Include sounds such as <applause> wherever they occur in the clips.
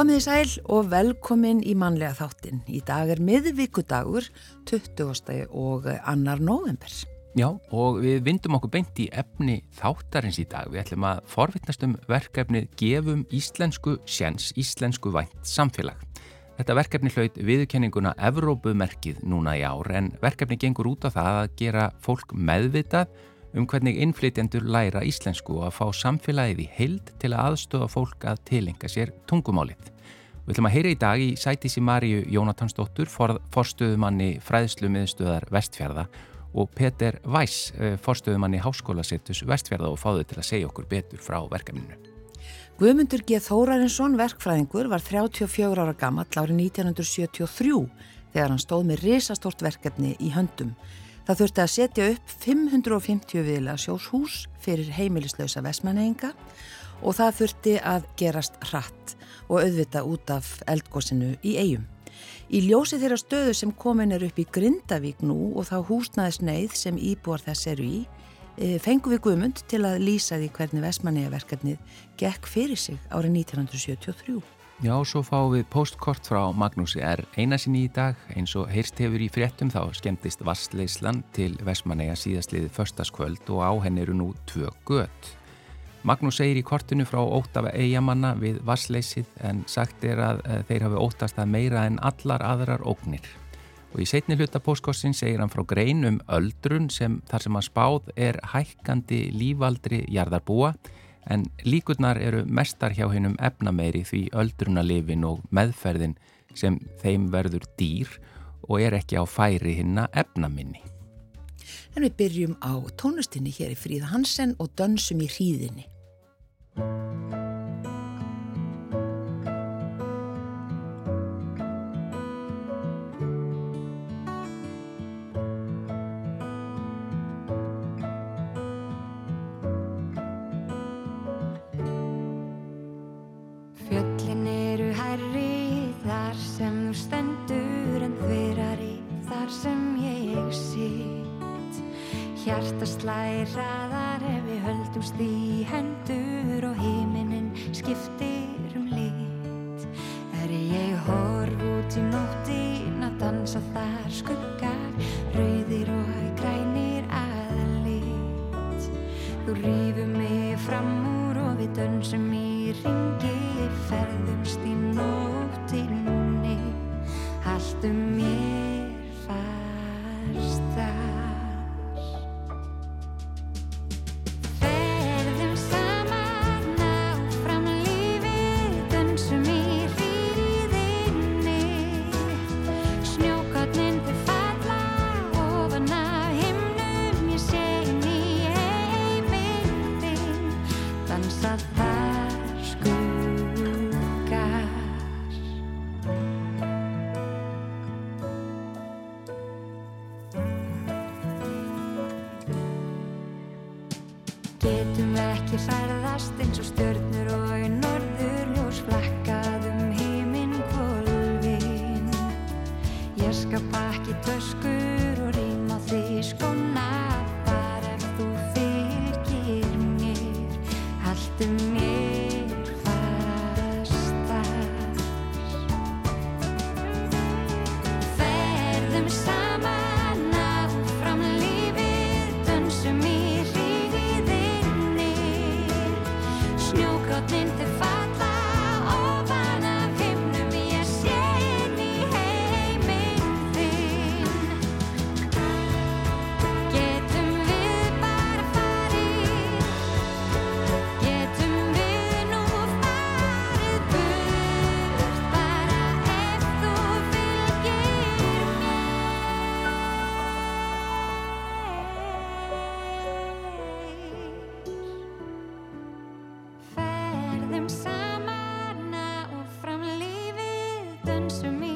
Komiði sæl og velkomin í mannlega þáttin. Í dag er miðvíkudagur 20. og annar november. Já, og við vindum okkur beint í efni þáttarins í dag. Við ætlum að forvittnast um verkefnið Gefum Íslensku Sjens, Íslensku vænt samfélag. Þetta verkefni hlaut viðkenninguna Evrópumerkið núna í ár en verkefni gengur út á það að gera fólk meðvitað um hvernig innflytjendur læra íslensku og að fá samfélagið í heild til að aðstofa fólk að tilenga sér tungumálið. Við ætlum að heyra í dag í sætísi Maríu Jónatansdóttur, for, forstöðumanni fræðslu miðstöðar Vestfjörða og Peter Weiss, eh, forstöðumanni Háskólasettus Vestfjörða og fáðu til að segja okkur betur frá verkefninu. Guðmundur G. Þórarinsson, verkfræðingur, var 34 ára gammal árið 1973 þegar hann stóð með risastort verkefni í höndum. Það þurfti að setja upp 550 viðla sjóshús fyrir heimilislausa vesmaneinga og það þurfti að gerast hratt og auðvita út af eldgósinu í eigum. Í ljósi þeirra stöðu sem komin er upp í Grindavík nú og þá húsnaðis neyð sem íbúar þess eru í, fengum við guðmund til að lýsa því hvernig Vestmannegaverkefnið gekk fyrir sig árið 1973. Já, svo fáum við postkort frá Magnúsi R. Einasinni í dag. Eins og heyrst hefur í fréttum þá skemmtist Vassleislan til Vestmanneia síðastliðið förstaskvöld og á henni eru nú tvö gött. Magnús segir í kortinu frá óttafa eigamanna við Vassleisið en sagt er að eh, þeir hafi óttast að meira en allar aðrar ógnir. Og í setni hluta postkorsin segir hann frá grein um öldrun sem þar sem að spáð er hækkandi lífaldri jarðarbúa en líkurnar eru mestar hjá hennum efnameiri því öldrunalifin og meðferðin sem þeim verður dýr og er ekki á færi hinna efnaminni. En við byrjum á tónustinni hér í Fríða Hansen og dönsum í hríðinni. Hjarta slæri hraðar ef við höldumst í hendur og híminin skiptir family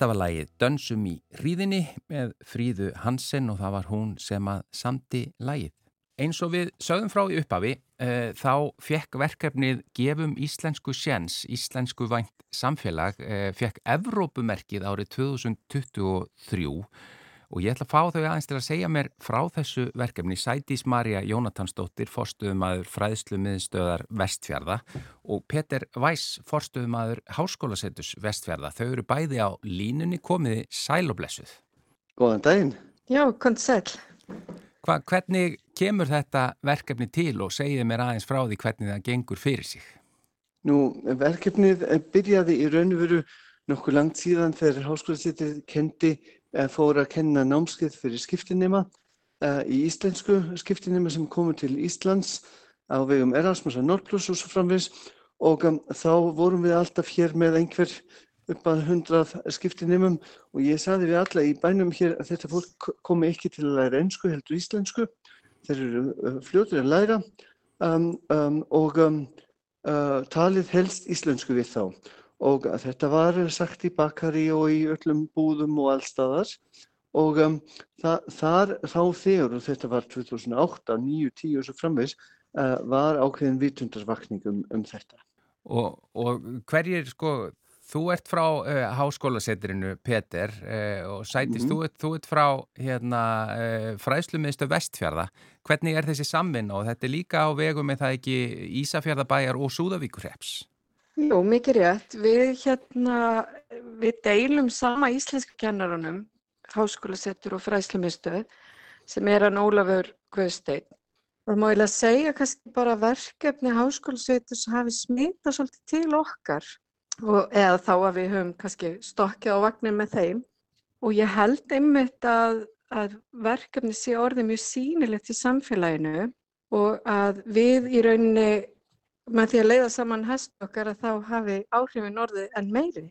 Þetta var lægið Dönsum í hríðinni með Fríðu Hansen og það var hún sem að samti lægið. Eins og við sögum frá í upphafi uh, þá fekk verkefnið Gefum Íslensku Sjens, Íslensku vænt samfélag, uh, fekk Evrópumerkið árið 2023 og ég ætla að fá þau aðeins til að segja mér frá þessu verkefni Sætís Marja Jónatansdóttir, forstuðumadur fræðslu miðstöðar Vestfjörða og Peter Weiss, forstuðumadur Háskólasettus Vestfjörða. Þau eru bæði á línunni komiði sæloblessuð. Góðan daginn. Já, konti sæl. Hva, hvernig kemur þetta verkefni til og segið mér aðeins frá því hvernig það gengur fyrir sig? Nú, verkefnið byrjaði í raun og veru nokkuð langt síðan þegar háskólasettir kendi fór að kenna námskeið fyrir skiptinema uh, í íslensku skiptinema sem komu til Íslands á vegum Erasmus og Nordplus og svo framvis og um, þá vorum við alltaf hér með einhver upp að hundrað skiptinemum og ég saði við alla í bænum hér að þetta fólk komi ekki til að læra ennsku heldur íslensku. Þeir eru uh, fljótur að læra um, um, og um, uh, talið helst íslensku við þá. Og þetta var sagt í bakari og í öllum búðum og allstaðar og um, það, þar þá þegar, og þetta var 2008, 9, 10 og svo framvegs, uh, var ákveðin vitundarsvakning um, um þetta. Og, og hverjir sko Þú ert frá uh, háskólasetrinu Peter uh, og Sætist, mm -hmm. þú, ert, þú ert frá hérna, fræðslumiðstu Vestfjörða. Hvernig er þessi samvinn og þetta er líka á vegu með það ekki Ísafjörðabæjar og Súðavíkurreps? Jú, mikið rétt. Við, hérna, við deilum sama íslensku kennarunum, háskólasetur og fræðslumiðstu sem er hann Ólafur Guðstein. Það má ég lega segja kannski bara verkefni háskólasetur sem hafi smita svolítið til okkar og, eða þá að við höfum kannski stokkið á vagnir með þeim og ég held einmitt að, að verkefni sé orðið mjög sínilegt í samfélaginu og að við í rauninni með því að leiða saman hest okkar að þá hafi áhrifin orðið en meiri.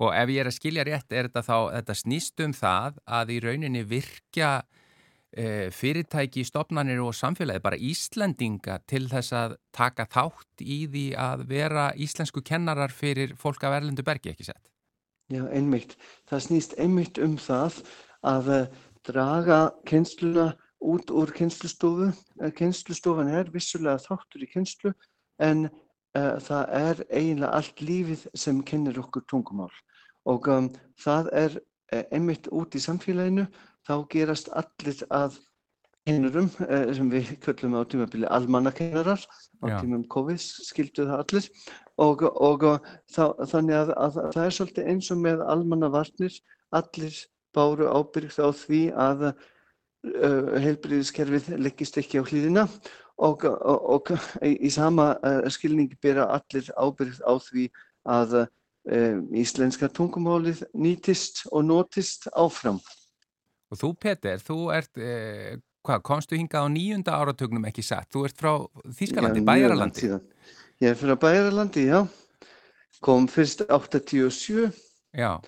Og ef ég er að skilja rétt er þetta þá, þetta snýst um það að í rauninni virkja e, fyrirtæki, stopnarnir og samfélagi, bara Íslandinga til þess að taka þátt í því að vera íslensku kennarar fyrir fólk af Erlendu bergi, ekki sett? Já, einmitt. Það snýst einmitt um það að uh, draga kynsluna út úr kynslustofu. Eh, Kynslustofan er vissulega þáttur í kynslu en uh, það er eiginlega allt lífið sem kennir okkur tungumál. Og um, það er einmitt út í samfélaginu þá gerast allir að kennurum eh, sem við köllum á tímabili almannakennarar. Á Já. tímum COVID skildu það allir. Og, og þá, þannig að, að það er svolítið eins og með almannavarnir. Allir báru ábyrgt á því að uh, heilbriðiskerfið leggist ekki á hlýðina og, og, og í sama uh, skilningi bera allir ábyrgt á því að uh, íslenska tungumálið nýtist og notist áfram. Og þú Peter, þú ert, eh, hvað, komstu hingað á nýjunda áratögnum ekki satt? Þú ert frá Þýskalandi, já, Bæjaralandi. Ég er frá Bæjaralandi, já. Kom fyrst 87 já.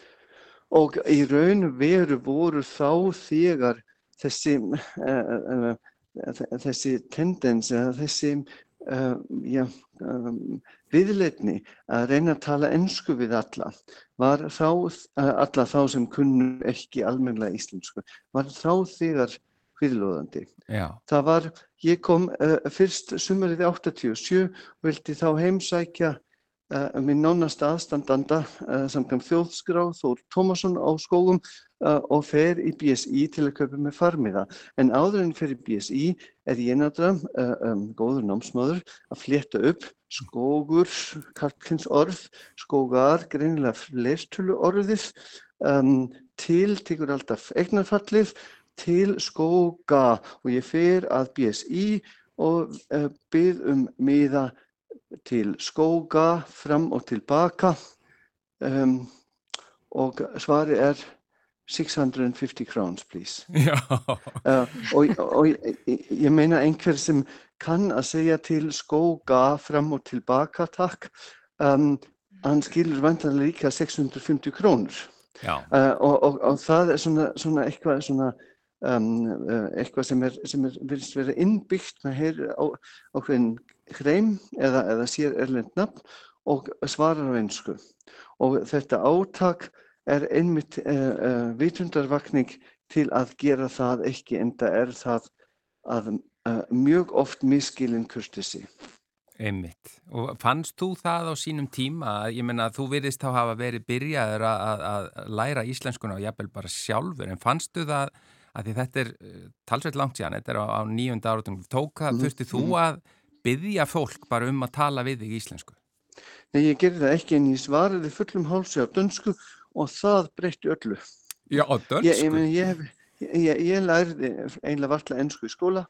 og í raun veru voru þá þegar þessi, uh, uh, þessi tendens, þessi uh, já, um, viðleitni að reyna að tala ennsku við alla var þá, uh, alla þá sem kunnu ekki almenna íslensku, var þá þegar fyrirlóðandi. Það var, ég kom uh, fyrst sumarið 87 og vildi þá heimsækja minn nánasta aðstandanda uh, samkvæm þjóðskrá Þór Tómasson á skógum uh, og fer í BSI til að kaupa með farmiða. En áður en fer í BSI er ég náttúrulega um, góður námsmaður að flétta upp skógur, karlins orð, skógar, greinilega fleirtölu orðið, um, til tekur alltaf eignarfallið, til skóga og ég fer að BSI og byrð um miða til skóga fram og tilbaka um, og svari er 650 crowns please. <laughs> Uh, og, og ég, ég meina einhver sem kann að segja til skóga fram og tilbaka takk. Um, hann skilur vantanlega líka 650 krónur. Uh, og, og, og það er svona, svona eitthvað svona um, uh, eitthvað sem er, sem er vera innbyggt með heyr á ákveðin hreim eða, eða sér erlend nafn og svarar á einsku. Og þetta átak er einmitt uh, uh, vitundarvakning til að gera það ekki en það er það að uh, mjög oft miskilinn kurtisi. Einmitt. Og fannst þú það á sínum tíma að ég menna að þú virðist þá hafa verið byrjaður að, að læra íslenskuna og jafnvel bara sjálfur en fannstu það að því þetta er talsveit langt síðan, þetta er á, á nýjunda áratum, tók það, mm. þurfti þú mhm. að byggja fólk bara um að tala við þig íslensku? Nei, ég gerði það ekki en ég svariði fullum hálsi á dönsku og það breytti öllu. Já, á dönsku? Ég, ég, ég, ég lærði einlega vartla ennsku í skóla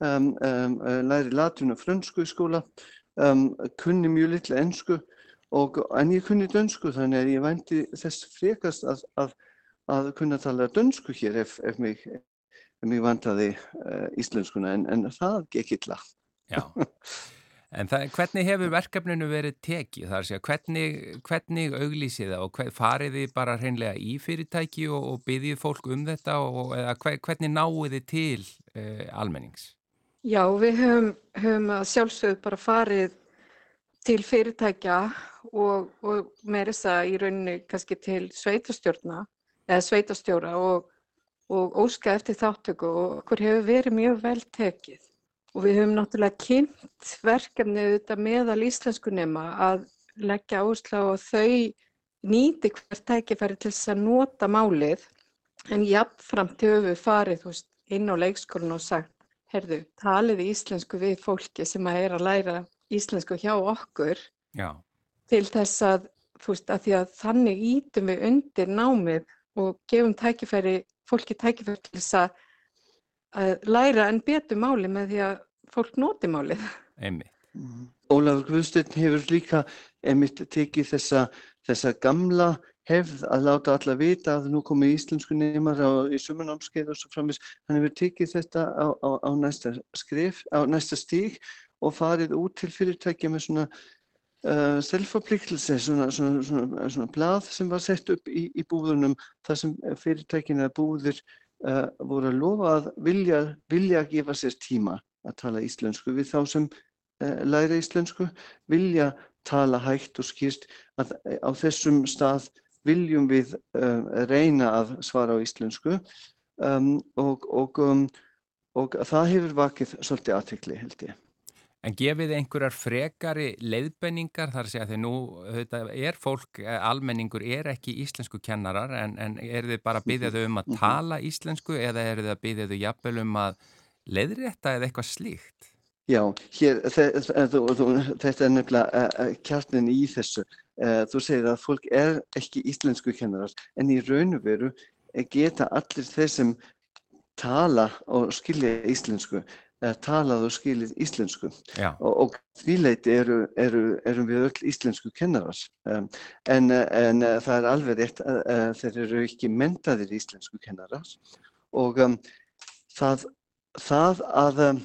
um, um, læri latin og frönsku í skóla, um, kunni mjög litla ennsku og, en ég kunni dönsku þannig að ég vænti þess frekast að, að, að kunna tala dönsku hér ef, ef mig, mig vantaði uh, íslenskuna en, en það gekk illa. Já, en það, hvernig hefur verkefninu verið tekið þar hvernig, hvernig auglýsið það og hver, farið þið bara hreinlega í fyrirtæki og, og byggðið fólk um þetta og eða, hvernig náið þið til uh, almennings? Já, við höfum, höfum að sjálfsögðu bara farið til fyrirtækja og, og með þess að í rauninni kannski til sveitastjórna eða sveitastjóra og, og óska eftir þáttöku og okkur hefur verið mjög vel tekið. Og við höfum náttúrulega kynnt verkefnið þetta meðal íslensku nema að leggja áherslu á að þau nýti hvert tækifæri til þess að nota málið en jafnframt höfum við farið veist, inn á leikskólinu og sagt herðu, talið íslensku við fólki sem að er að læra íslensku hjá okkur Já. til þess að, veist, að að þannig ítum við undir námið og gefum tækifæri, fólki tækifæri til þess að, að læra en betu máli með því að fólk noti málið. Einmitt. Mm. Ólafur Guðsteinn hefur líka einmitt tekið þessa, þessa gamla hefð að láta alla vita að nú komi íslensku neymar í sumanámskeið og svo framins. Hann hefur tekið þetta á, á, á næsta skrif, á næsta stík og farið út til fyrirtækja með svona uh, self-appliklse, svona, svona, svona, svona blað sem var sett upp í, í búðunum þar sem fyrirtækina búðir uh, voru að lofa að vilja, vilja gefa sér tíma að tala íslensku við þá sem uh, læra íslensku, vilja tala hægt og skýrst að á þessum stað viljum við uh, reyna að svara á íslensku um, og, og, um, og það hefur vakið svolítið aðtekli held ég. En gefið einhverjar frekari leiðbenningar þar að segja þegar nú er fólk, eh, almenningur er ekki íslensku kennarar en, en er þið bara að þau um að mhm. tala íslensku eða er þið að þau jafnvel um að leiðrétta eða eitthvað slíkt? Já, hér, þetta er nefnilega uh, kjarnin í þessu. Uh, þú segir að fólk er ekki íslensku kennarar en í raun og veru geta allir þeir sem tala og skilja íslensku, uh, talað og skiljið íslensku og, og því leiti eru, eru, eru við öll íslensku kennarar. Um, en, en það er alveg rétt að þeir eru ekki mentaðir íslensku kennarar og um, það, það að um,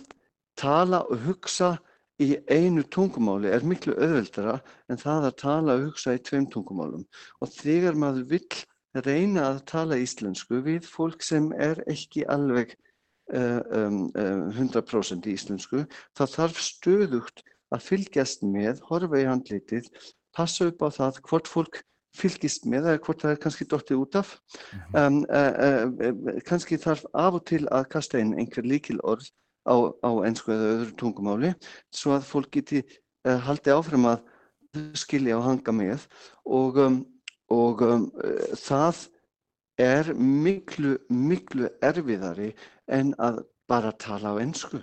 tala og hugsa í einu tungumáli er miklu auðveldara en það að tala og hugsa í tveim tungumálum. Og þegar maður vill reyna að tala íslensku við fólk sem er ekki alveg uh, um, uh, 100% í íslensku þá þarf stöðugt að fylgjast með, horfa í handlítið, passa upp á það hvort fólk fylgist með eða hvort það er kannski dottið út af. Um, uh, kannski þarf af og til að kasta inn einhver líkil orð á, á einsku eða öðru tungumáli svo að fólk geti uh, haldið áfram að skilja og hanga með og, um, og um, uh, það er miklu, miklu erfiðari en að bara tala á einsku.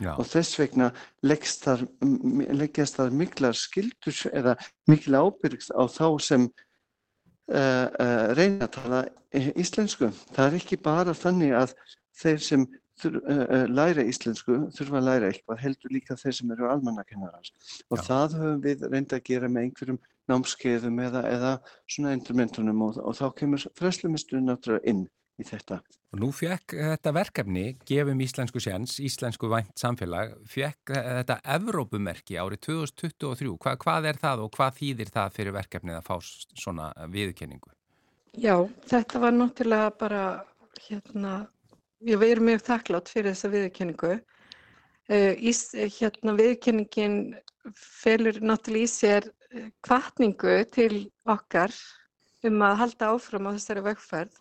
Já. og þess vegna leggjast þar, þar mikla skildur eða mikla ábyrgs á þá sem uh, uh, reyna að tala íslensku. Það er ekki bara þannig að þeir sem uh, læra íslensku þurfa að læra eitthvað heldur líka þeir sem eru almannakennarar og Já. það höfum við reynda að gera með einhverjum námskeiðum eða, eða svona instrumentunum og, og þá kemur fræslumisturinn náttúrulega inn í þetta. Og nú fekk þetta verkefni, gefum íslensku séns, íslensku vænt samfélag, fekk þetta Evrópumerki árið 2023. Hva, hvað er það og hvað þýðir það fyrir verkefnið að fá svona viðkenningu? Já, þetta var náttúrulega bara hérna við erum mjög þakklátt fyrir þessa viðurkenningu. Uh, ís, hérna viðurkenningin felur náttúrulega í sér kvartningu til okkar um að halda áfram á þessari vegferð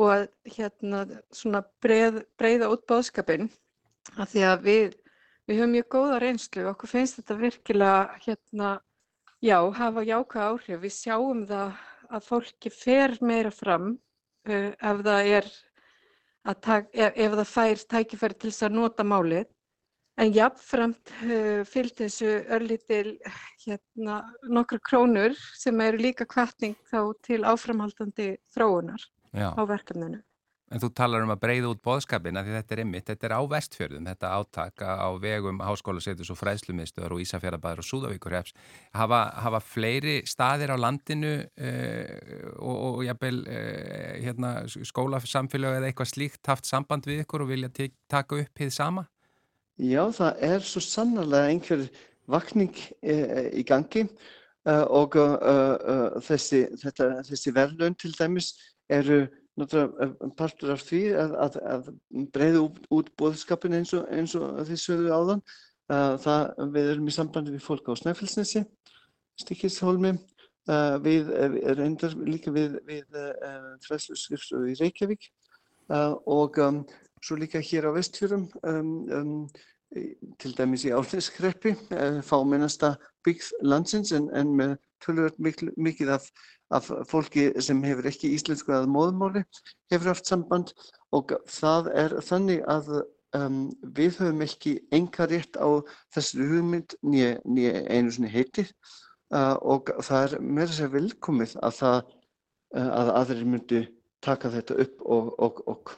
og að hérna svona breið, breiða út bóðskapin af því að við, við höfum mjög góða reynslu. Og okkur finnst þetta virkilega hérna, já, hafa jáka áhrif. Við sjáum það að fólki fer meira fram uh, ef það er ef, ef það fær tækifæri til þess að nota málið. En jafnframt uh, fylgdi þessu örlítil hérna, nokkru krónur sem eru líka kvartning þá til áframhaldandi þróunar Já. á verkefninu. En þú talar um að breyða út boðskapina því þetta er ymmit, þetta er á vestfjörðum, þetta átaka á vegum háskólasetus og fræðslumiðstöðar og Ísafjörðabæður og Súðavíkurhefs. Hafa, hafa fleiri staðir á landinu uh, og, og jafnvel uh, hérna, skólasamfélag eða eitthvað slíkt haft samband við ykkur og vilja taka upp hið sama? Já, það er svo sannarlega einhver vakning e, í gangi uh, og uh, þessi, þetta, þessi verðlun til dæmis eru náttúrulega partur af því að, að, að breyða út, út bóðskapin eins og, eins og því sögðu áðan. Það, við erum í sambandi við fólk á Snæfellsnesi, Stikishólmi, við reyndar líka við, við fræðsluskrifstofu í Reykjavík og um, Svo líka hér á vestfjörum, um, um, til dæmis í álneskreppi, fámennasta byggð landsins en, en með tölvöld mikið af, af fólki sem hefur ekki íslensku að móðmáli hefur haft samband og það er þannig að um, við höfum ekki enga rétt á þessari hugmynd nýja einu svona heitir uh, og það er meira sér velkomið að það uh, að aðrir myndu taka þetta upp og, og, og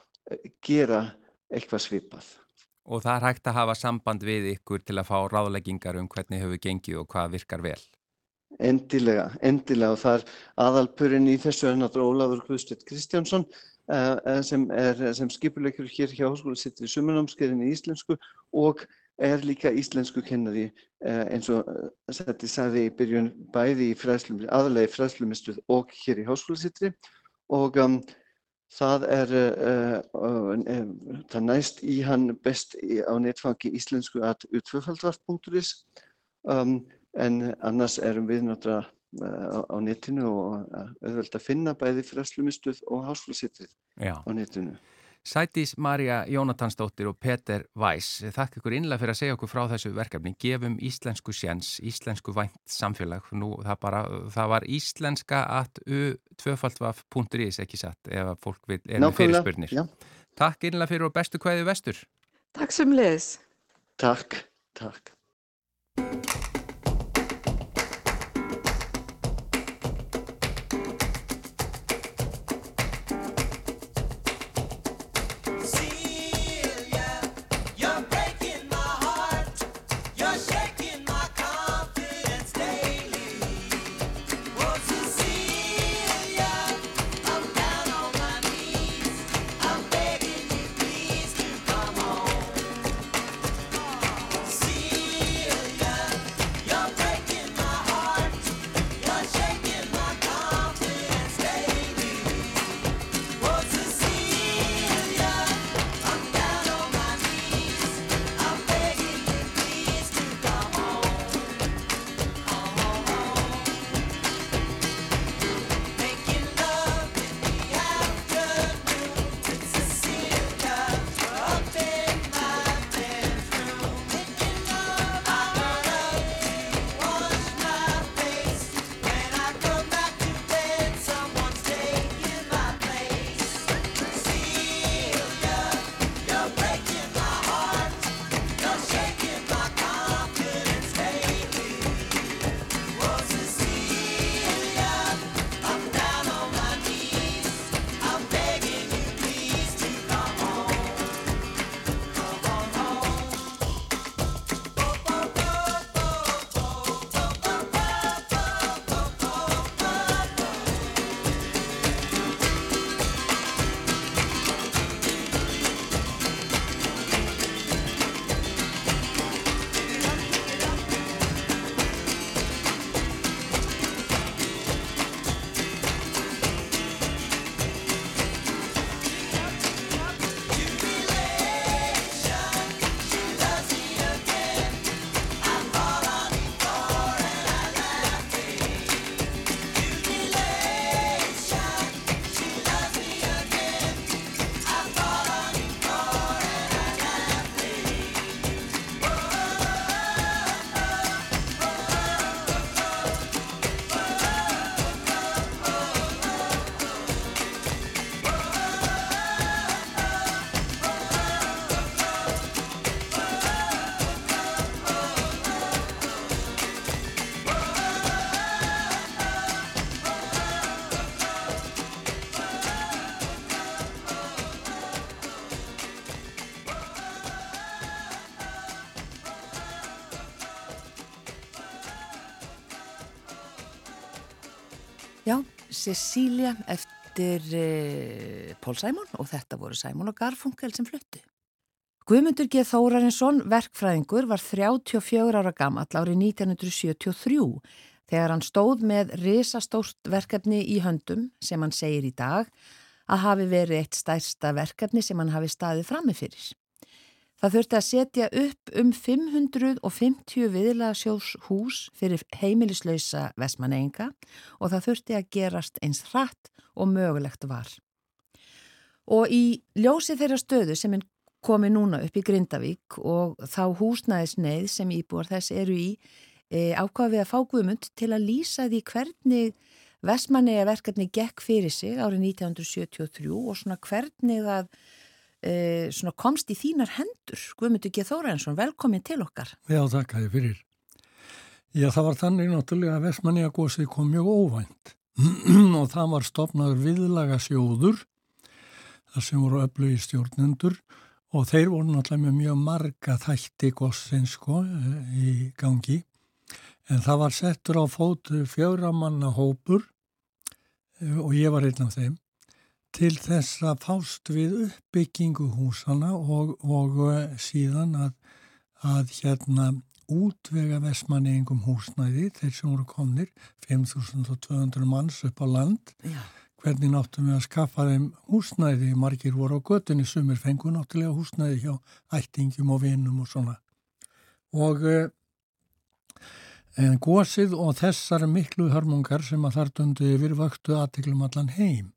gera eitthvað svipað. Og það er hægt að hafa samband við ykkur til að fá ráðleggingar um hvernig hefur gengið og hvað virkar vel? Endilega, endilega. Og það er aðalpurinn í þessu er náttúrulega Ólafur Guðstedt Kristjánsson uh, sem, sem skipuleikur hér hjá Háskóla sittur í sumanámskeiðinni í íslensku og er líka íslensku kennari uh, eins og þetta sagði í byrjun bæði í fræðslum, aðalega í fræðslumistuð og hér í Háskóla sittri og um, Það er, uh, uh, það næst í hann best á netfangi íslensku að utvöfaldvarp.is um, en annars erum við náttúrulega uh, á netinu og auðvöld að finna bæði fræslumistuð og háskólasittrið á netinu. Sætís Marja Jónatansdóttir og Peter Weiss, þakk ykkur innlega fyrir að segja okkur frá þessu verkefni. Gefum íslensku sjens, íslensku vænt samfélag. Nú, það, bara, það var íslenska at u2.is ekki satt ef fólk vil er með fyrirspurnir. Já. Takk innlega fyrir og bestu hvaðið vestur. Takk sem leðis. Takk, takk. Cecilia eftir uh, Pól Sæmón og þetta voru Sæmón og Garfunkel sem fluttu. Guðmundur G. Þórarinsson, verkfræðingur, var 34 ára gammal árið 1973 þegar hann stóð með risastórt verkefni í höndum sem hann segir í dag að hafi verið eitt stærsta verkefni sem hann hafi staðið frammefyrir. Það þurfti að setja upp um 550 viðlagsjós hús fyrir heimilislausa vesmaneinga og það þurfti að gerast eins hratt og mögulegt var. Og í ljósi þeirra stöðu sem komið núna upp í Grindavík og þá húsnæðisneið sem íbúar þess eru í e, ákvaði að fá guðmund til að lýsa því hvernig vesmanega verkefni gekk fyrir sig árið 1973 og svona hvernig það e, svona komst í þínar hendur. Guðmundur G. Þórainsson, velkomin til okkar. Já, þakka þið fyrir. Já, það var þannig náttúrulega að Vestmanniða gósið kom mjög óvænt <clears throat> og það var stopnaður viðlaga sjóður þar sem voru öflugi stjórnendur og þeir voru náttúrulega með mjög marga þætti gósins sko í gangi en það var settur á fótu fjöramanna hópur og ég var einn af þeim til þess að fást við uppbyggingu húsana og, og eh, síðan að, að hérna útvega vestmanniðingum húsnæði. Þeir sem voru komnir 5200 manns upp á land. Já. hvernig náttum við að skaffa þeim húsnæði? Margir voru á göttunni sumir fengu náttúrulega húsnæði hjá ættingum og vinum og svona. Og eh, en gósið og þessar miklu hörmungar sem að þar dundu yfir vöktu aðteglum allan heim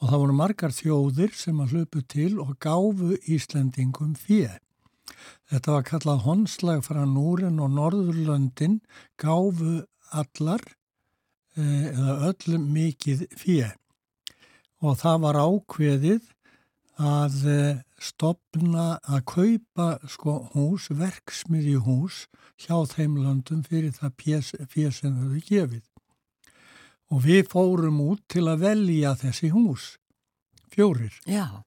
og það voru margar þjóðir sem að hlupu til og gáfu Íslendingum fjö. Þetta var kallað honslag frá Núrin og Norðurlöndin gáfu allar eh, eða öllum mikið fjö og það var ákveðið að eh, stopna að kaupa sko hús, verksmiðju hús hjá þeim löndum fyrir það fjö sem þau gefið og við fórum út til að velja þessi hús, fjórir. Já.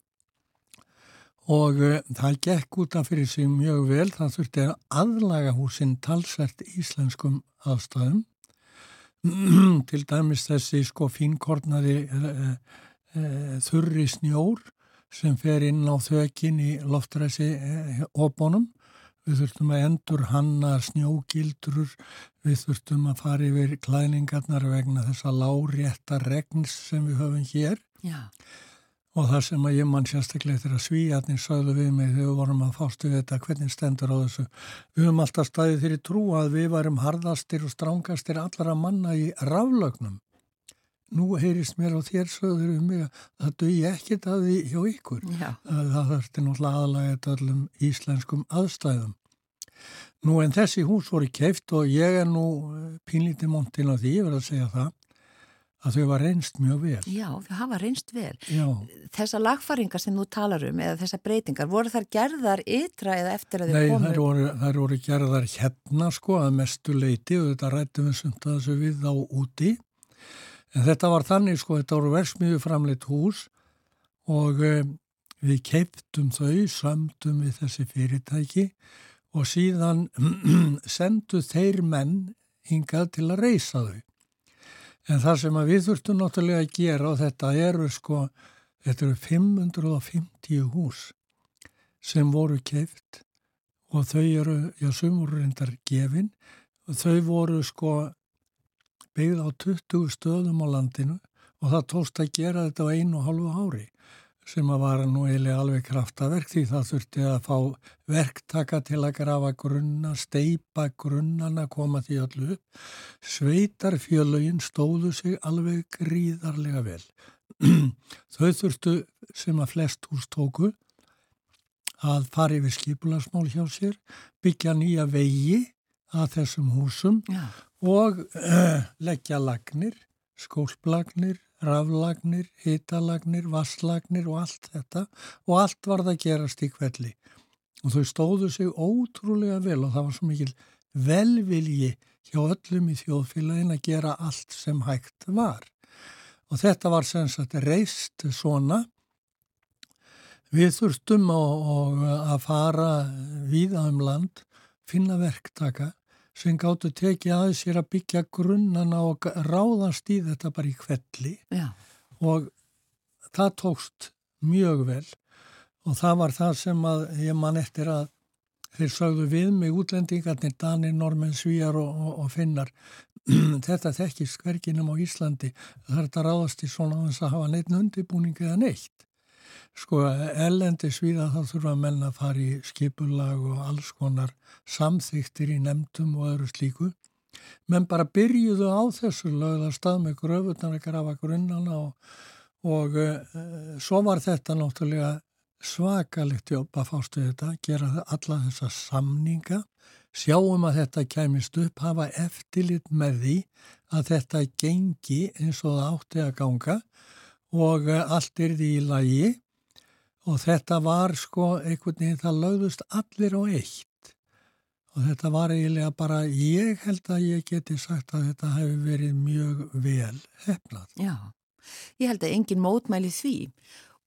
Og uh, það gekk út af fyrir sig mjög vel, það þurfti að aðlaga húsinn talsvert íslenskum aðstæðum. <clears throat> til dæmis þessi sko fínkornari uh, uh, þurri snjór sem fer inn á þökin í loftræsi óbónum við þurftum að endur hanna snjógildrur, við þurftum að fara yfir klæningarnar vegna þessa lárétta regns sem við höfum hér Já. og það sem að ég mann sérstaklega þegar svíjarnir sögðu við mig þegar við vorum að fástu við þetta hvernig stendur á þessu. Við höfum alltaf staðið þeirri trú að við varum harðastir og strángastir allara manna í raflögnum. Nú heyrist mér á þér sögður um mig að það dögi ekkert að því hjá ykkur. Já. Það þurfti náttúrulega aðalega öllum íslenskum aðstæðum. Nú en þessi hús voru keift og ég er nú pínlítið montin á því, ég verði að segja það, að þau var reynst mjög vel. Já, þau hafa reynst vel. Já, Þessar lagfæringar sem þú talar um eða þessar breytingar, voru þar gerðar ytra eða eftir að þau nei, komu? þær voru, þær voru gerðar hérna sko að mestu leiti og þetta rættum við sumt að þessu við á úti. En þetta var þannig sko, þetta voru versmiðu framleitt hús og um, við keiptum þau, sömdum við þessi fyrirtæki og síðan <clears throat> sendu þeir menn hingað til að reysa þau. En það sem við þurftum náttúrulega að gera og þetta eru sko, þetta eru 550 hús sem voru keift og þau eru, já, sum voru reyndar gefin og þau voru sko byggð á 20 stöðum á landinu og það tókst að gera þetta á einu og halvu ári sem að var nú eiginlega alveg kraftaverk því það þurfti að fá verktaka til að grafa grunna, steipa grunnana, koma því öllu upp. Sveitarfjölögin stóðu sig alveg gríðarlega vel. <clears throat> Þau þurftu sem að flest hús tóku að fara yfir skipulasmál hjá sér, byggja nýja vegi að þessum húsum Já. Og uh, leggja lagnir, skólplagnir, raflagnir, hitalagnir, vasslagnir og allt þetta og allt var það að gerast í kvelli. Og þau stóðu sig ótrúlega vel og það var svo mikil velvilji hjá öllum í þjóðfélagin að gera allt sem hægt var. Og þetta var sem sagt reist svona. Við þurftum að fara víða um land, finna verktaka sem gáttu tekið aðeins sér að byggja grunnana og ráðast í þetta bara í kvelli Já. og það tókst mjög vel. Og það var það sem að ég man eftir að þeir sagðu við mig útlendingarnir, Danir, Normen, Svíjar og, og, og Finnar. <clears throat> Þetta þekkist hverginum á Íslandi. Er þetta ráðast í svona að hafa neitt undibúning eða neitt sko ellendi svíða þá þurfa að menna að fara í skipulag og alls konar samþyktir í nefndum og öðru slíku. Menn bara byrjuðu á þessu lögða stað með gröfunar að grafa grunnana og, og uh, svo var þetta náttúrulega svakalegt jobb að fástu þetta, gera alla þessa samninga, sjáum að þetta kæmist upp, hafa eftirlit með því að þetta gengi eins og það átti að ganga og uh, allt er því í lagi og þetta var sko einhvern veginn það lögðust allir á eitt og þetta var eiginlega bara, ég held að ég geti sagt að þetta hefur verið mjög vel hefnað. Já, ég held að engin mótmæli því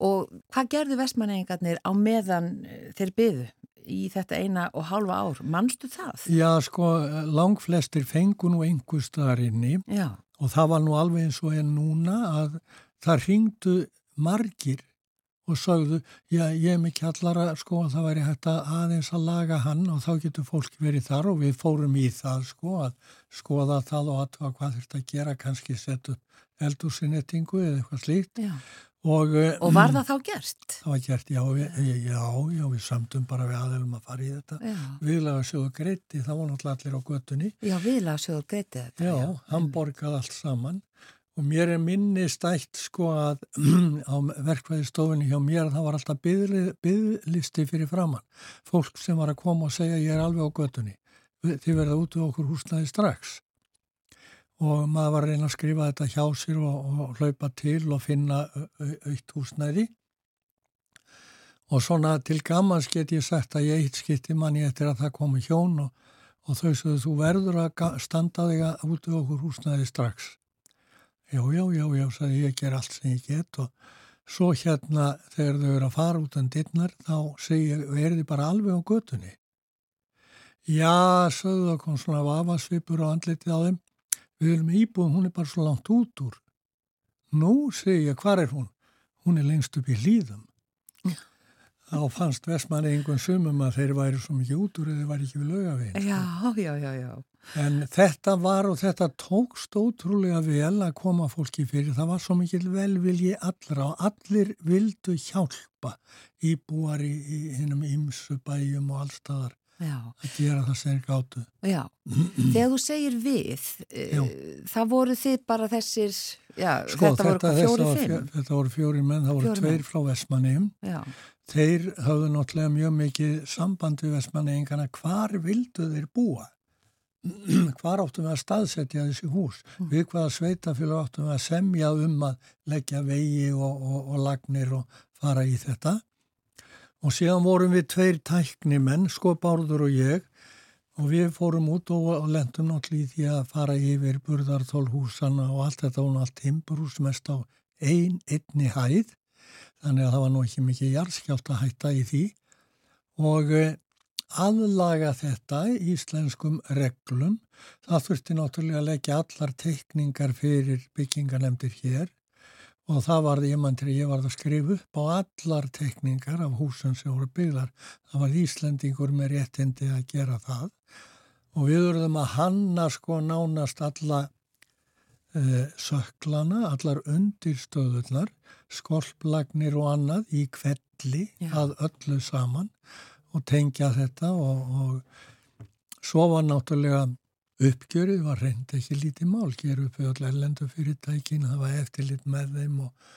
og hvað gerðu vestmanningarnir á meðan eh, þeir byðu í þetta eina og halva ár? Manstu það? Já, sko, langflestir fengu nú einhver staðarinni Já. og það var nú alveg eins og en núna að það ringdu margir og sagðu, já, ég er mikið allara sko að það væri hægt að aðeins að laga hann og þá getur fólk verið þar og við fórum í það sko að skoða það og aðtöða hvað þurft að gera, kannski setja eldursinnettingu eða eitthvað slíkt. Já. Og, og var það þá gert? Það var gert, já, við, já, já, við samtum bara við aðeilum að fara í þetta. Já. Viðlega sjóðu greiti, það var náttúrulega allir á göttunni. Já, viðlega sjóðu greiti þetta. Já, hann borgaði allt saman og mér er minni stætt sko að <clears throat> á verkvæðistofunni hjá mér það var alltaf byðlisti fyrir framann. Fólk sem var að koma og segja ég er alveg á göttunni. Þið verða út á okkur húsnaði strax. Og maður var að reyna að skrifa þetta hjá sér og, og hlaupa til og finna aukt húsnaði. Og svona til gamans get ég sagt að ég eitt skipti manni eftir að það komi hjón og, og þau sögðu þú verður að standa þig út á okkur húsnaði strax. Já, já, já, já, sagði ég ger allt sem ég get og svo hérna þegar þau eru að fara út en dittnar þá segir ég, er þið bara alveg á götunni? Já, sagðu það kom svona vafasvipur og andletið á þeim. Við erum íbúðum, hún er bara svo langt út úr. Nú, segi ég, hvar er hún? Hún er lengst upp í hlýðum. Þá fannst Vestmanni einhvern sumum að þeir væri svo mikið út úr eða þeir væri ekki við lögaveginn. Já, já, já, já. En þetta var og þetta tókst ótrúlega vel að koma fólki fyrir. Það var svo mikil velvilji allra og allir vildu hjálpa íbúar í, í hinnum ymsu bæjum og allstaðar Já. að gera það er gáttu. Já, þegar þú segir við, Já. uh, það voru þið bara þessir, já, Sko, þetta voru hvað, fjóri, var, fimm? fjö- þetta voru fjóri menn, það voru Fjórir tveir menn. frá Vestmanniðum. Já, Þeir hafðu náttúrulega mjög mikið samband við Vestmanniðingana. Hvar vildu þeir búa? <clears throat> Hvar áttum við að staðsetja þessi hús? Við hvaða sveitafélag áttum við að semja um að leggja vegi og, og, og lagnir og fara í þetta? Og síðan vorum við tveir tæknimenn, sko Bárður og ég, og við fórum út og, og lendum náttúrulega í því að fara yfir burðartól húsana og allt þetta og allt timburhús mest á ein, einni hæð, þannig að það var nú ekki mikið jarðskjált að hætta í því og eh, aðlaga þetta í íslenskum reglum. Það þurfti náttúrulega að leggja allar teikningar fyrir byggingarnemdir hér og það var mann til ég var að skrifa upp á allar teikningar af húsum sem voru byggðar. Það var Íslendingur með réttindi að gera það og við verðum að hanna sko nánast alla uh, söklana, allar undirstöðunar, skolplagnir og annað í kvelli Já. að öllu saman og tengja þetta og, og svo var náttúrulega uppgjörið var reynd ekki lítið mál, gera upp öll ellendu fyrirtækin, það var eftirlit með þeim og,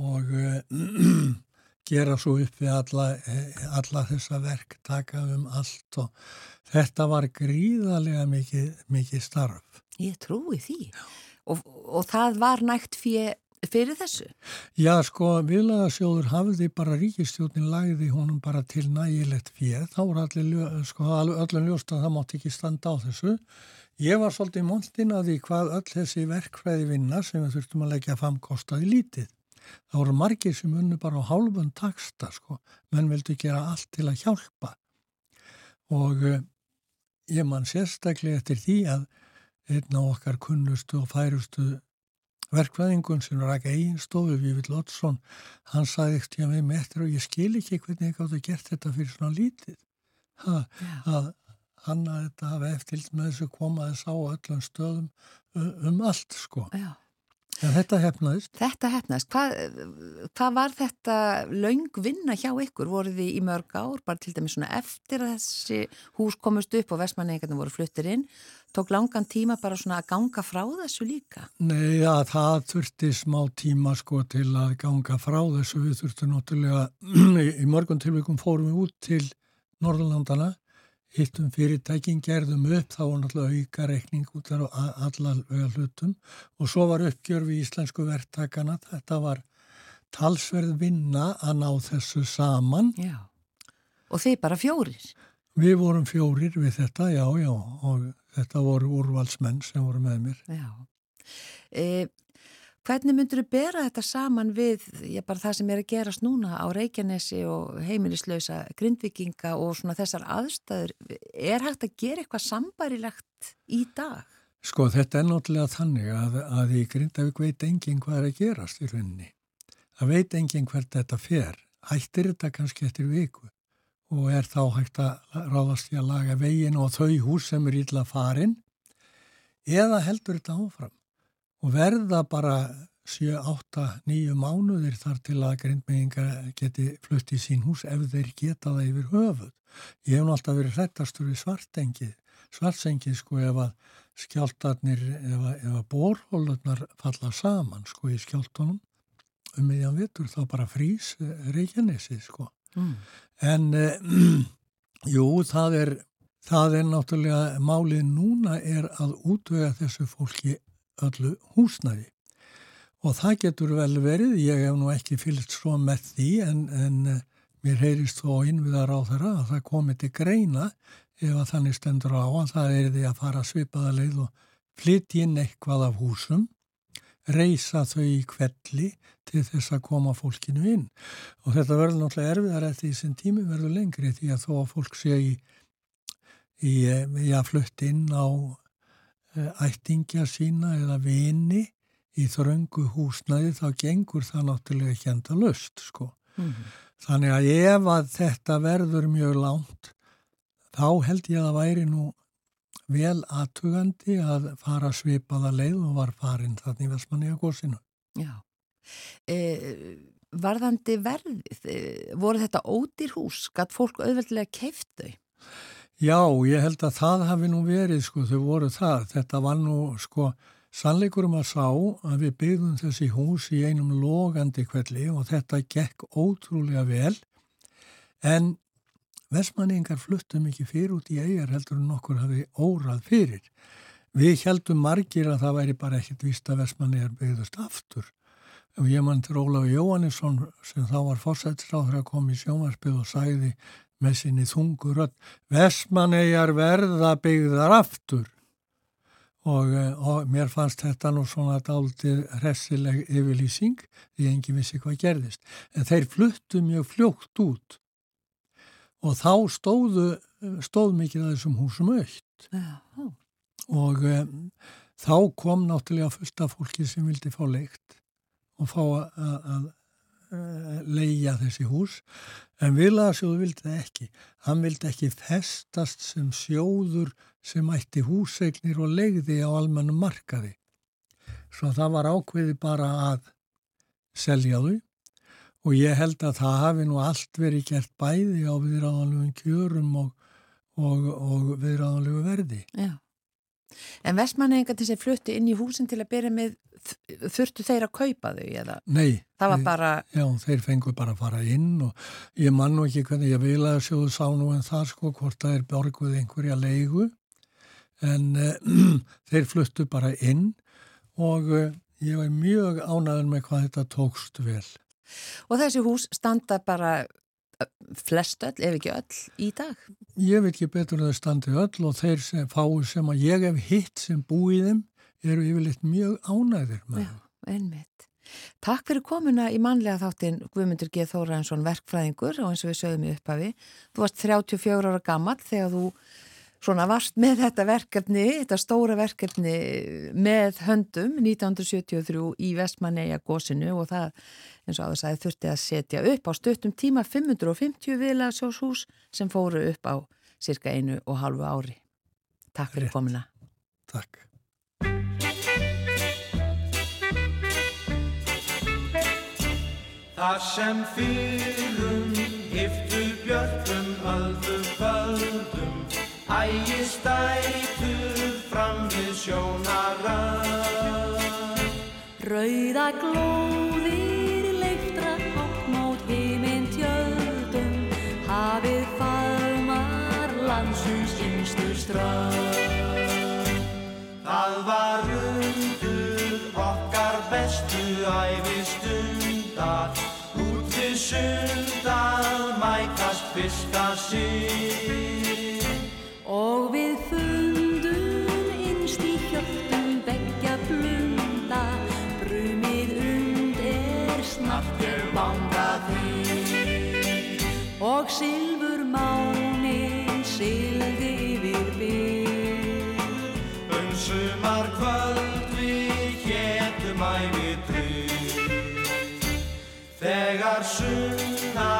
og uh, <clears throat> gera svo upp við alla, eh, alla þessa verk, taka um allt og þetta var gríðarlega mikið, mikið starf. ég trúi því. Og, og það var nægt fyrir, fyrir þessu? Já, sko, viðlagasjóður hafði bara ríkistjóðin lagði honum bara til nægilegt fyrir, þá voru allir, sko, öllum ljóst að það mátti ekki standa á þessu. Ég var svolítið montinn að því hvað öll þessi verkfræði vinna sem við þurftum að leggja fram kostaði lítið. Það voru margir sem unnu bara á hálfum taksta, sko, menn vildu gera allt til að hjálpa. Og uh, ég man sérstaklega eftir því að einn á okkar kunnustu og færustu verkvæðingun sem ræk eiginstofu við Lottsson, hann sagði ekkert ég með mig eftir og ég skil ekki hvernig ég gátt að gert þetta fyrir svona lítið ha, að hann að þetta hafa eftir með þessu komaði sá öllum stöðum um allt sko. Já. En þetta hefnaðist. Þetta hefnaðist. Hvað, hvað var þetta laung vinna hjá ykkur? Voru þið í mörg ár, bara til dæmis svona eftir að þessi hús komist upp og vestmanningarnir voru fluttir inn? Tók langan tíma bara svona að ganga frá þessu líka? Nei, já, það þurfti smá tíma sko til að ganga frá þessu. Við þurftum náttúrulega, <clears throat> í mörgum tilvíkum fórum við út til Norðurlandana hittum fyrirtækin, gerðum upp, þá var náttúrulega auka reikning út af allavega hlutum og svo var uppgjör við íslensku verktakana, þetta var talsverð vinna að ná þessu saman. Já, og þeir bara fjórir? Við vorum fjórir við þetta, já, já, og þetta voru úrvalsmenn sem voru með mér. Já. E, Hvernig myndur þú bera þetta saman við já, það sem er að gerast núna á Reykjanesi og heimilislausa grindvikinga og svona þessar aðstæður? Er hægt að gera eitthvað sambærilegt í dag? Sko þetta er náttúrulega þannig að, að í Grindavík veit enginn hvað er að gerast í rauninni. Það veit enginn hvert þetta fer. Hættir þetta kannski eftir viku og er þá hægt að ráðast í að laga vegin og þau hús sem er ítla farin eða heldur þetta áfram og verða bara 7, 8, 9 mánuðir þar til að grindmegingar geti flutt í sín hús ef þeir geta það yfir höfuð. Ég hef alltaf verið hrettastur við svartengið, svartsengið sko ef að skjáltarnir, ef að, að borhólurnar falla saman sko í skjáltunum um meðjan vittur þá bara frýs reykjanesið sko. Mm. En eh, <clears throat> jú, það er, það er náttúrulega málið núna er að útvega þessu fólki öllu húsnæði. Og það getur vel verið, ég hef nú ekki fylgst svo með því en, en eh, mér heyrist þó innviðar á þeirra að það komi til greina ef að þannig stendur á að það er því að fara svipaða leið og flytja inn eitthvað af húsum, reysa þau í kvelli til þess að koma fólkinu inn. Og þetta verður náttúrulega erfiðar eftir því sem tími verður lengri því að þó að fólk sé í, í, í að flutt inn á Eh, ættingja sína eða vini í þröngu húsnæði þá gengur það náttúrulega ekki enda löst sko. Mm -hmm. Þannig að ef að þetta verður mjög lánt þá held ég að það væri nú vel aðtugandi að fara svipaða leið og var farin þannig í Vestmanni að góðsinu. Já. E, varðandi verðið, e, voru þetta ódýr hús? Gatt fólk auðveldlega keift þau? Já, ég held að það hafi nú verið, sko, þau voru það. Þetta var nú, sko, sannleikurum að sá að við byggðum þessi hús í einum logandi kvelli og þetta gekk ótrúlega vel. En Vestmanningar fluttum ekki fyrir út í eigar heldur en okkur hafi órað fyrir. Við heldum margir að það væri bara ekkit vist að Vestmanningar byggðust aftur. Og ég mann til Ólafi Jóhannesson sem þá var fórsættisráður að koma í sjómarspið og sæði með sinni þungur öll Vestmannegar verða byggðar aftur og, eh, og mér fannst þetta nú svona dáltið hressileg yfirlýsing því engi vissi hvað gerðist en þeir fluttu mjög fljókt út og þá stóðu stóð mikið að þessum húsum aukt og um, þá kom náttúrulega fullt af fólki sem vildi fá leikt og fá að Eh, leia þessi hús. En vilaðarsjóðu vildi það ekki. Hann vildi ekki festast sem sjóður sem ætti húsegnir og legði á almennum markaði. Svo það var ákveði bara að selja þau og ég held að það hafi nú allt verið gert bæði á viðráðanlegum kjörum og, og, og viðráðanlegu verði Já. En vestmanninga til þess að flutti inn í húsin til að byrja með þurftu þeir að kaupa þau eða? Nei. Það var bara... Já, þeir fengu bara að fara inn og ég man nú ekki hvernig ég vil að sjóðu sá nú en það sko hvort það er borguð einhverja leigu en uh, <clears throat> þeir fluttu bara inn og uh, ég var mjög ánaður með hvað þetta tókst vel. Og þessi hús standa bara flest öll, ef ekki öll, í dag? Ég veit ekki betur að það standi öll og þeir sem fáu sem að ég hef hitt sem búið þeim eru yfirleitt mjög ánæðir með. Já, einmitt. Takk fyrir komuna í manlega þáttin Guðmundur G. Þóraðinsson verkfræðingur og eins og við sögum í upphafi. Þú varst 34 ára gammal þegar þú svona varst með þetta verkefni, þetta stóra verkefni með höndum 1973 í Vestmanneia gósinu og það eins og aðeins að þurfti að setja upp á stuttum tíma 550 viðlagsjóshús sem fóru upp á cirka einu og halvu ári. Takk fyrir komina. Takk. Það sem fyrrum hiftu björnum öldu földum ægistætur fram við sjónara. Rauða glóðir leiftra áttmót heiminn tjöldum hafið faðmar landsins yngstur ströð Það var undur okkar bestu æfistundar út við sundar mætast fyrsta sín silfur mánin sildi yfir bygg Um sumar kvöld við hétum æfitri Þegar sunna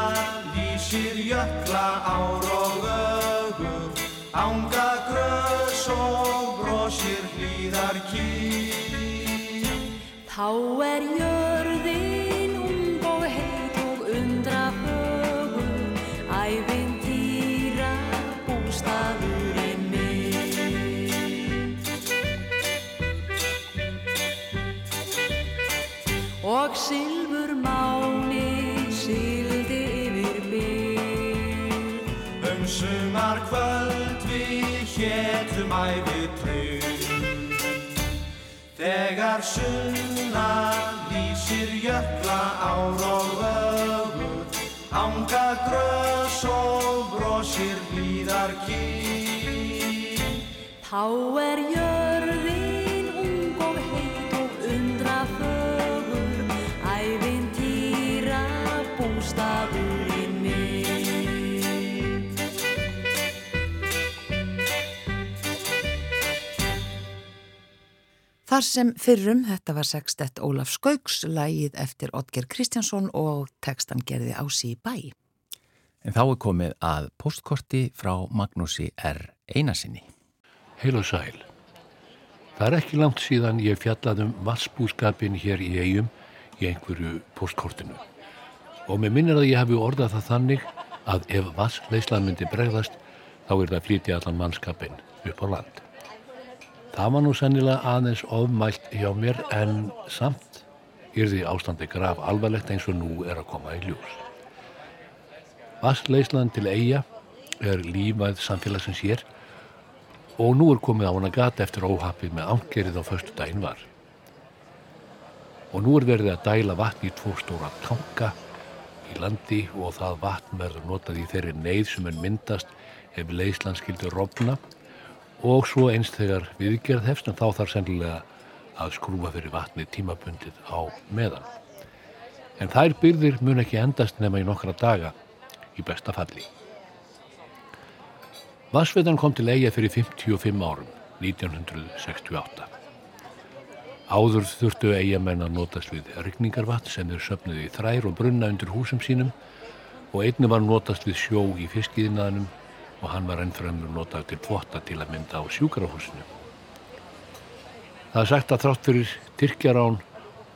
lýsir jökla ár og ögur Ánga grös og brosir hlýðar kýr. Þá er jörðin hétum æfitri Þegar sunna lýsir jökla ár og ögur Ánga grös og brosir hlýðar kýr Þá er jörðin Þar sem fyrrum, þetta var sextett Ólaf Skauks, lægið eftir Otger Kristjánsson og tekstan gerði ási í bæ. En þá er komið að postkorti frá Magnúsi R. Einarsinni. Heil og sæl. Það er ekki langt síðan ég fjallaði um vassbúskapin hér í eigum í einhverju postkortinu. Og mér minnir að ég hafi orðað það þannig að ef vassleislan myndi bregðast þá er það að flytja allan mannskapin upp á land. Það var nú sennilega aðeins ofmælt hjá mér en samt því ástandi graf alvarlegt eins og nú er að koma í ljós. Vassleislan til eiga er lífæð samfélagsins hér og nú er komið á hana gata eftir óhappið með ángerið á förstu daginn var. Og nú er verið að dæla vatn í tvo stóra tanka í landi og það vatn verður notað í þeirri neyð sem er myndast ef leyslan skildur rofna og svo einst þegar viðgerð hefst en þá þarf sennilega að skrúfa fyrir vatni tímabundið á meðan. En þær byrðir mun ekki endast nema í nokkra daga í besta falli. Vassveitan kom til eiga fyrir 55 árum, 1968. Áður þurftu eigamenn að notast við rigningarvatn sem þeir söfnuði í þrær og brunna undir húsum sínum og einni var notast við sjó í fiskiðinaðinum og hann var ennfremur notað til þvotta til að mynda á sjúkrahúsinu. Það er sagt að þrátt fyrir Tyrkjarán,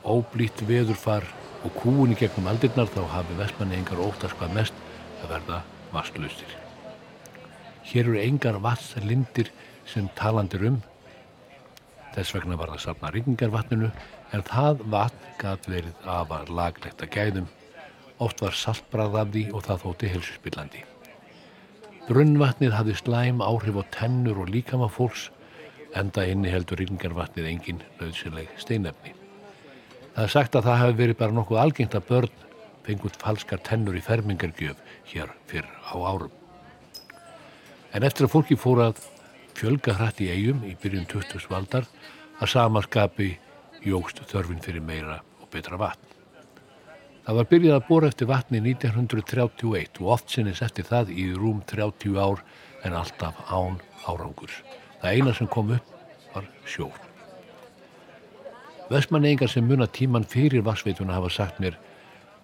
óblítt veðurfar og kúin í gegnum aldirnar þá hafi vestmanni engar óttast hvað mest að verða vastlustir. Hér eru engar vatslindir sem talandir um. Þess vegna var það safna rigningarvatninu en það vatn gæt verið afar laglegt að gæðum. Oft var saltbrað af því og það þótti helsusspillandi. Brunnvatnið hafði slæm áhrif á tennur og líkama fólks enda inni heldur rigningarvatnið engin nöðsileg steinefni. Það er sagt að það hefði verið bara nokkuð algengt að börn fengut falskar tennur í fermingargjöf hér fyrr á árum. En eftir að fólki fór að fjölga hrætt í eigum í byrjun 20. valdar að sama skapi jógst þörfin fyrir meira og betra vatn. Það var byrjað að bóra eftir vatni 1931 og oft sinnis eftir það í rúm 30 ár en alltaf án árangurs. Það eina sem kom upp var sjór. Vestmanneingar sem muna tíman fyrir vassveituna hafa sagt mér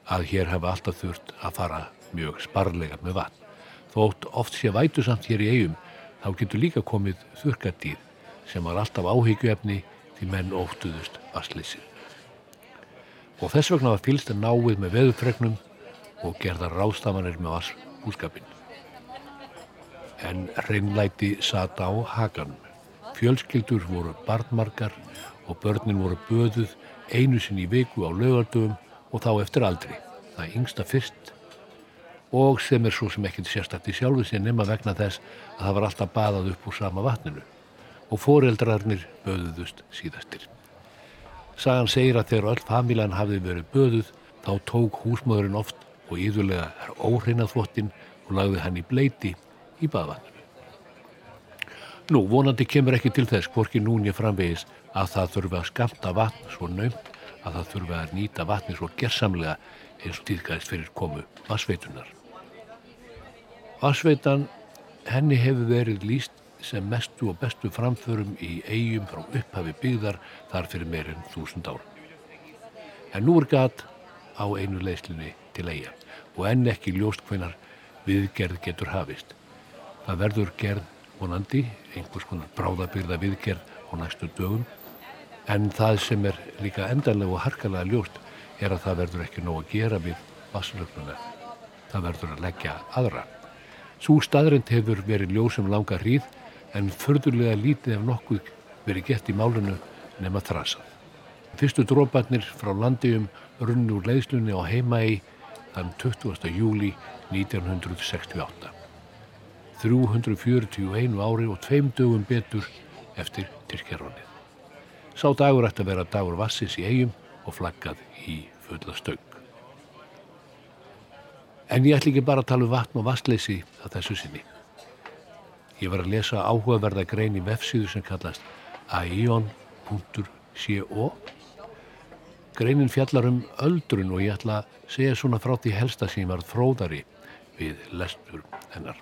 að hér hafa alltaf þurft að fara mjög sparlega með vatn. Þótt oft sé vætu samt hér í eigum þá getur líka komið þurkadýr sem var alltaf áhyggjuefni því menn óttuðust vasslýsir og þess vegna var fylst að náið með veðufregnum og gerða rástafanir með vass húsgapin. En hreinlæti sata á hakanum. Fjölskyldur voru barnmarkar og börnin voru böðuð einu sinn í viku á lögardöfum og þá eftir aldri. Það yngsta fyrst og sem er svo sem ekkert sérstakti sjálfu sér nema vegna þess að það var alltaf baðað upp úr sama vatninu og foreldrarnir böðuðust síðastir. Sagan segir að þegar öll famílan hafði verið böðuð þá tók húsmaðurinn oft og íðurlega óhreinað þvottinn og lagði hann í bleiti í baðvanninu. Nú, vonandi kemur ekki til þess hvorki núni framvegis að það þurfi að skamta vatn svo naumt að það þurfi að nýta vatni svo gerðsamlega eins og týðgæðist fyrir komu vassveitunar. Vassveitan, henni hefur verið líst sem mestu og bestu framförum í eigum frá upphafi byggðar þar fyrir meirinn þúsund ár. En nú er gat á einu leyslinni til eiga og enn ekki ljóst hvenar viðgerð getur hafist. Það verður gerð vonandi, einhvers konar bráðabyrða viðgerð á næstu dögum, en það sem er líka endanlega og harkalega ljóst er að það verður ekki nóg að gera við vasslögnuna. Það verður að leggja aðra. Svo staðrind hefur verið ljósum langa hríð en förðurlega lítið ef nokkuð verið gett í málunu nema þrasað. Fyrstu dróparnir frá landiðum runni úr leiðslunni á heimaegi þann 20. júli 1968. 341 ári og tveim dögum betur eftir Tyrkjarvanið. Sá dagur ætti að vera dagur vassis í eigum og flaggað í fulla stöng. En ég ætl ekki bara að tala um vatn og vassleysi að þessu sinni. Ég var að lesa áhugaverða grein í vefsíðu sem kallast aion.co Greinin fjallar um öldrun og ég ætla að segja svona frá því helsta sem var fróðari við lestur hennar.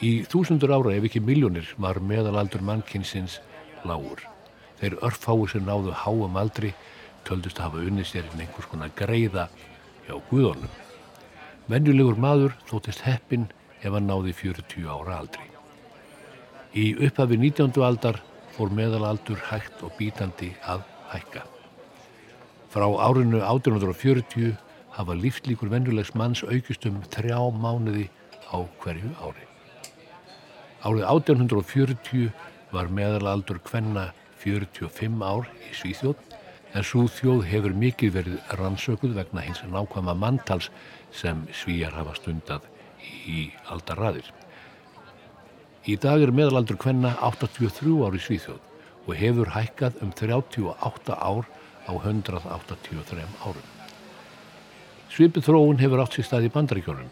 Í þúsundur ára ef ekki miljónir var meðalaldur mannkynsins lágur. Þeir örfáu sem náðu háum aldri töldust að hafa unnið sér en einhvers konar greiða hjá Guðónum. Venjulegur maður þóttist heppin ef hann náði 40 ára aldri. Í upphafi 19. aldar fór meðalaldur hægt og bítandi að hækka. Frá árinu 1840 hafa líftlíkur vennulegs manns aukist um þrjá mánuði á hverju ári. Árið 1840 var meðalaldur hvenna 45 ár í Svíþjóð en svo þjóð hefur mikið verið rannsökuð vegna hins nákvæma mantals sem svíjar hafa stundað í aldarraðir. Í dag er meðalaldur hvenna 83 ári Svíþjóð og hefur hækkað um 38 ár á 183 árum. Svipið þróun hefur átt sér stað í bandaríkjónum.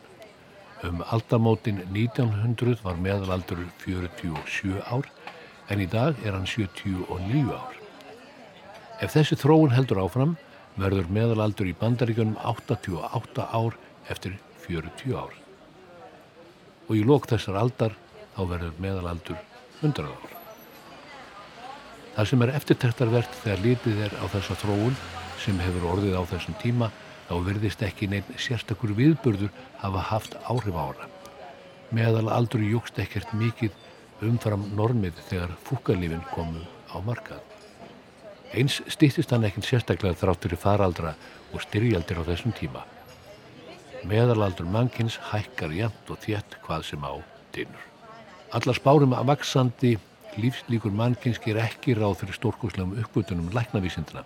Um aldamótin 1900 var meðalaldur 47 ár en í dag er hann 79 ár. Ef þessi þróun heldur áfram verður meðalaldur í bandaríkjónum 88 ár eftir 40 ár. Og í lók þessar aldar þá verður meðalaldur 100 ár. Það sem er eftirtæktarvert þegar lítið er á þessa þróun sem hefur orðið á þessum tíma þá verðist ekki neinn sérstakur viðburður hafa haft áhrif ára. Meðalaldur júkst ekkert mikið umfram normið þegar fúkalífin komu á markað. Eins stýttist hann ekkert sérstaklega þráttur í faraldra og styrjaldir á þessum tíma. Meðalaldur mannkins hækkar jæmt og þétt hvað sem á dynur. Allar spárum að vaksandi lífslíkur mannkinski er ekki ráð fyrir stórkoslegum uppgötunum læknavísindina.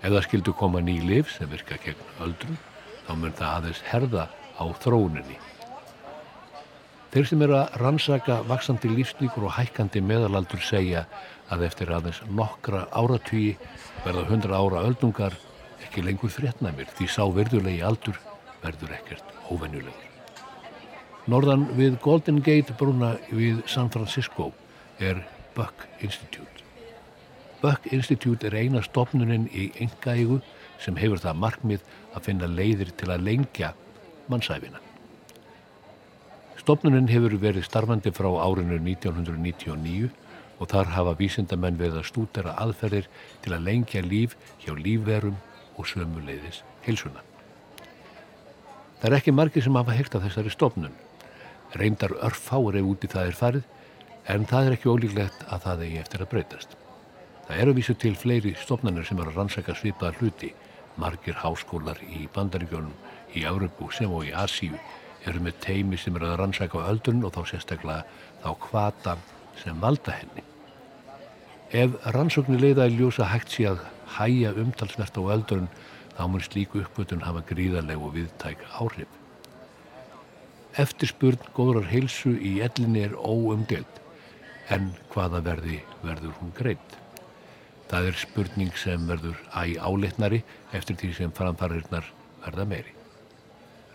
Ef það skildu koma ný liv sem virka gegn öldrum, þá mun það aðeins herða á þróuninni. Þeir sem eru að rannsaka vaksandi lífslíkur og hækkandi meðalaldur segja að eftir aðeins nokkra áratvíi verða hundra ára öldungar ekki lengur fréttnæmir því sá verðulegi aldur verður ekkert óvennulegur. Norðan við Golden Gate brúna við San Francisco er Buck Institute. Buck Institute er eina stopnuninn í engaígu sem hefur það markmið að finna leiðir til að lengja mannsæfina. Stopnuninn hefur verið starfandi frá árinu 1999 og þar hafa vísindamenn við að stúdera aðferðir til að lengja líf hjá lífverum og sömuleiðis heilsuna. Það er ekki margir sem hafa heyrt af þessari stopnun. Reyndar örfári úti það er farið en það er ekki ólíklegt að það eigi eftir að breytast. Það eru vísu til fleiri stopnarnir sem eru að rannsaka svipaða hluti. Margir háskólar í bandaríkjónum, í Árubu sem og í Asíu eru með teimi sem eru að rannsaka öldrun og þá sérstaklega þá kvata sem valda henni. Ef rannsóknir leiða í ljósa hægt sé að hæja umtalsvert á öldrun þá mun slíku uppgötun hafa gríðarleg og viðtæk áhrif. Eftirspurn góðrar heilsu í ellinni er óumdelt en hvaða verði verður hún greitt. Það er spurning sem verður æg áleitnari eftir því sem framfæriðnar verða meiri.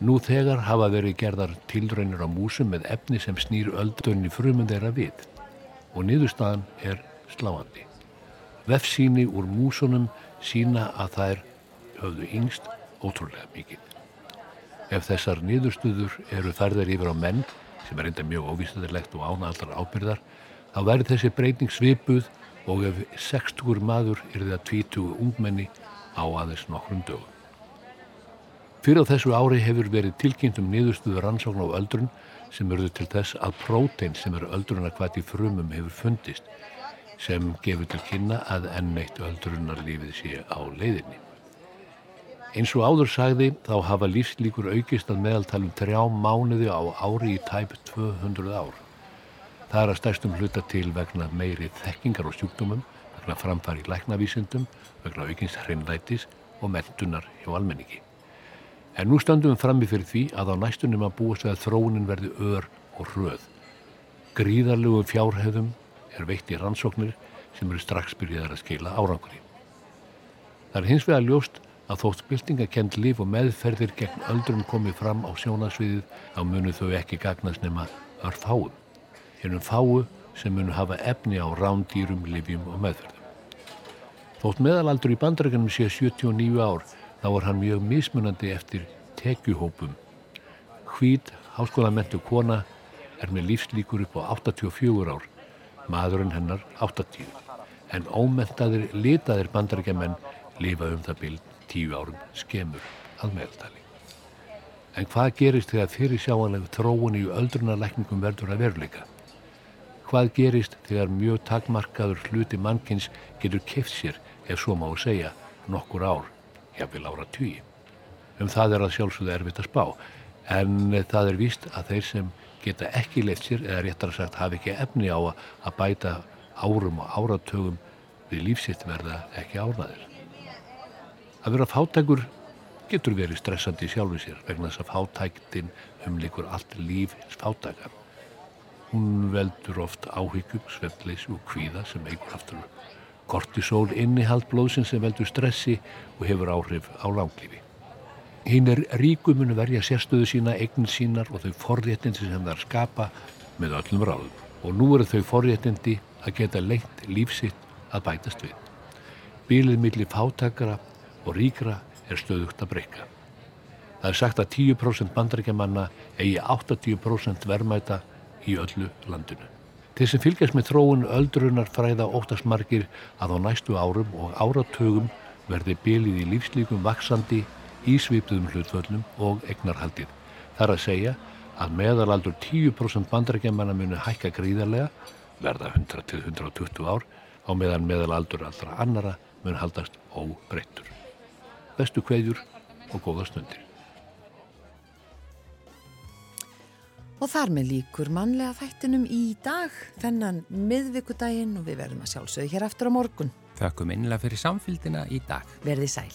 Nú þegar hafa verið gerðar tilraunir á músum með efni sem snýr öldunni frumum þeirra við og niðurstaðan er sláandi. Vefsíni úr músunum sína að þær höfðu yngst ótrúlega mikið. Ef þessar niðurstuður eru færðar yfir á menn, sem er enda mjög óvísættilegt og ánaldar ábyrðar, þá verður þessi breyting svipuð og ef 60 maður er það 20 ungmenni á aðeins nokkrum dögum. Fyrir á þessu ári hefur verið tilkynnt um niðurstuður rannsókn á öldrun sem verður til þess að prótein sem eru öldrunarkvæti frumum hefur fundist sem gefur til kynna að enn eitt öldrunarlífið sé á leiðinni. Eins og áður sagði þá hafa lífslíkur aukist að meðaltalum þrjá mánuði á ári í tæp 200 ár. Það er að stærstum hluta til vegna meiri þekkingar og sjúkdómum, vegna framfari læknavísindum, vegna aukins hreinlætis og mentunar hjá almenningi. En nú stöndum við frammi fyrir því að á næstunum að búast við að þróunin verði ör og hröð. Gríðarlegu fjárhefðum er veitt í rannsóknir sem eru strax byrjaðar að skila árangri. Það er hins vegar ljóst að þótt byltingakend líf og meðferðir gegn öldrum komið fram á sjónasviðið þá munu þau ekki gagnast nema örfáum. Hennum fáu sem munu hafa efni á rándýrum, livjum og meðferðum. Þótt meðalaldur í bandarækjunum sé 79 ár þá er hann mjög mismunandi eftir tekjuhópum. Hvít, háskólamentu kona er með lífslíkur upp á 84 ár, maðurinn hennar 80. En ómentaðir litaðir bandarækjamenn lifa um það bild tíu árum skemur að meðaltali. En hvað gerist þegar fyrir sjáanlegu þróun í öldrunarleikningum verður að veruleika? Hvað gerist þegar mjög takmarkaður hluti mannkins getur keft sér, ef svo má segja, nokkur ár, jáfnvel ára tugi? Um það er að sjálfsögðu erfitt að spá, en það er víst að þeir sem geta ekki leitt sér, eða réttar að sagt hafi ekki efni á að bæta árum og áratögum við lífsitt verða ekki árnaðir. Að vera fátækur getur verið stressandi sjálfu sér vegna þess að fátæktin umlikur allt líf hins fátækar. Hún veldur oft áhyggjum, svefnleysi og kvíða sem eigur aftur kortisol innihald blóðsinn sem veldur stressi og hefur áhrif á langlífi. Hinn er ríkumunu verja sérstöðu sína, eignin sínar og þau forréttindi sem er skapa með öllum ráðum. Og nú eru þau forréttindi að geta lengt lífsitt að bætast við. Bílið millir fátakara og ríkra er stöðugt að breyka. Það er sagt að 10% bandarækjamanna eigi 80% verðmæta í öllu landinu. Þeir sem fylgjast með þróun öldrunar fræða óttasmarkir að á næstu árum og áratögum verði bylið í lífslíkum vaksandi, ísviptuðum hlutföllum og egnarhaldið. Það er að segja að meðalaldur 10% bandarækjamanna muni hækka gríðarlega, verða 100-120 ár, á meðan meðalaldur allra annara mun haldast óbreyttur bestu kveðjur og góða stundir. Og þar með líkur mannlega þættinum í dag, þennan miðvikudaginn og við verðum að sjálfsögja hér aftur á morgun. Þakkum einlega fyrir samfélgina í dag. Verði sæl.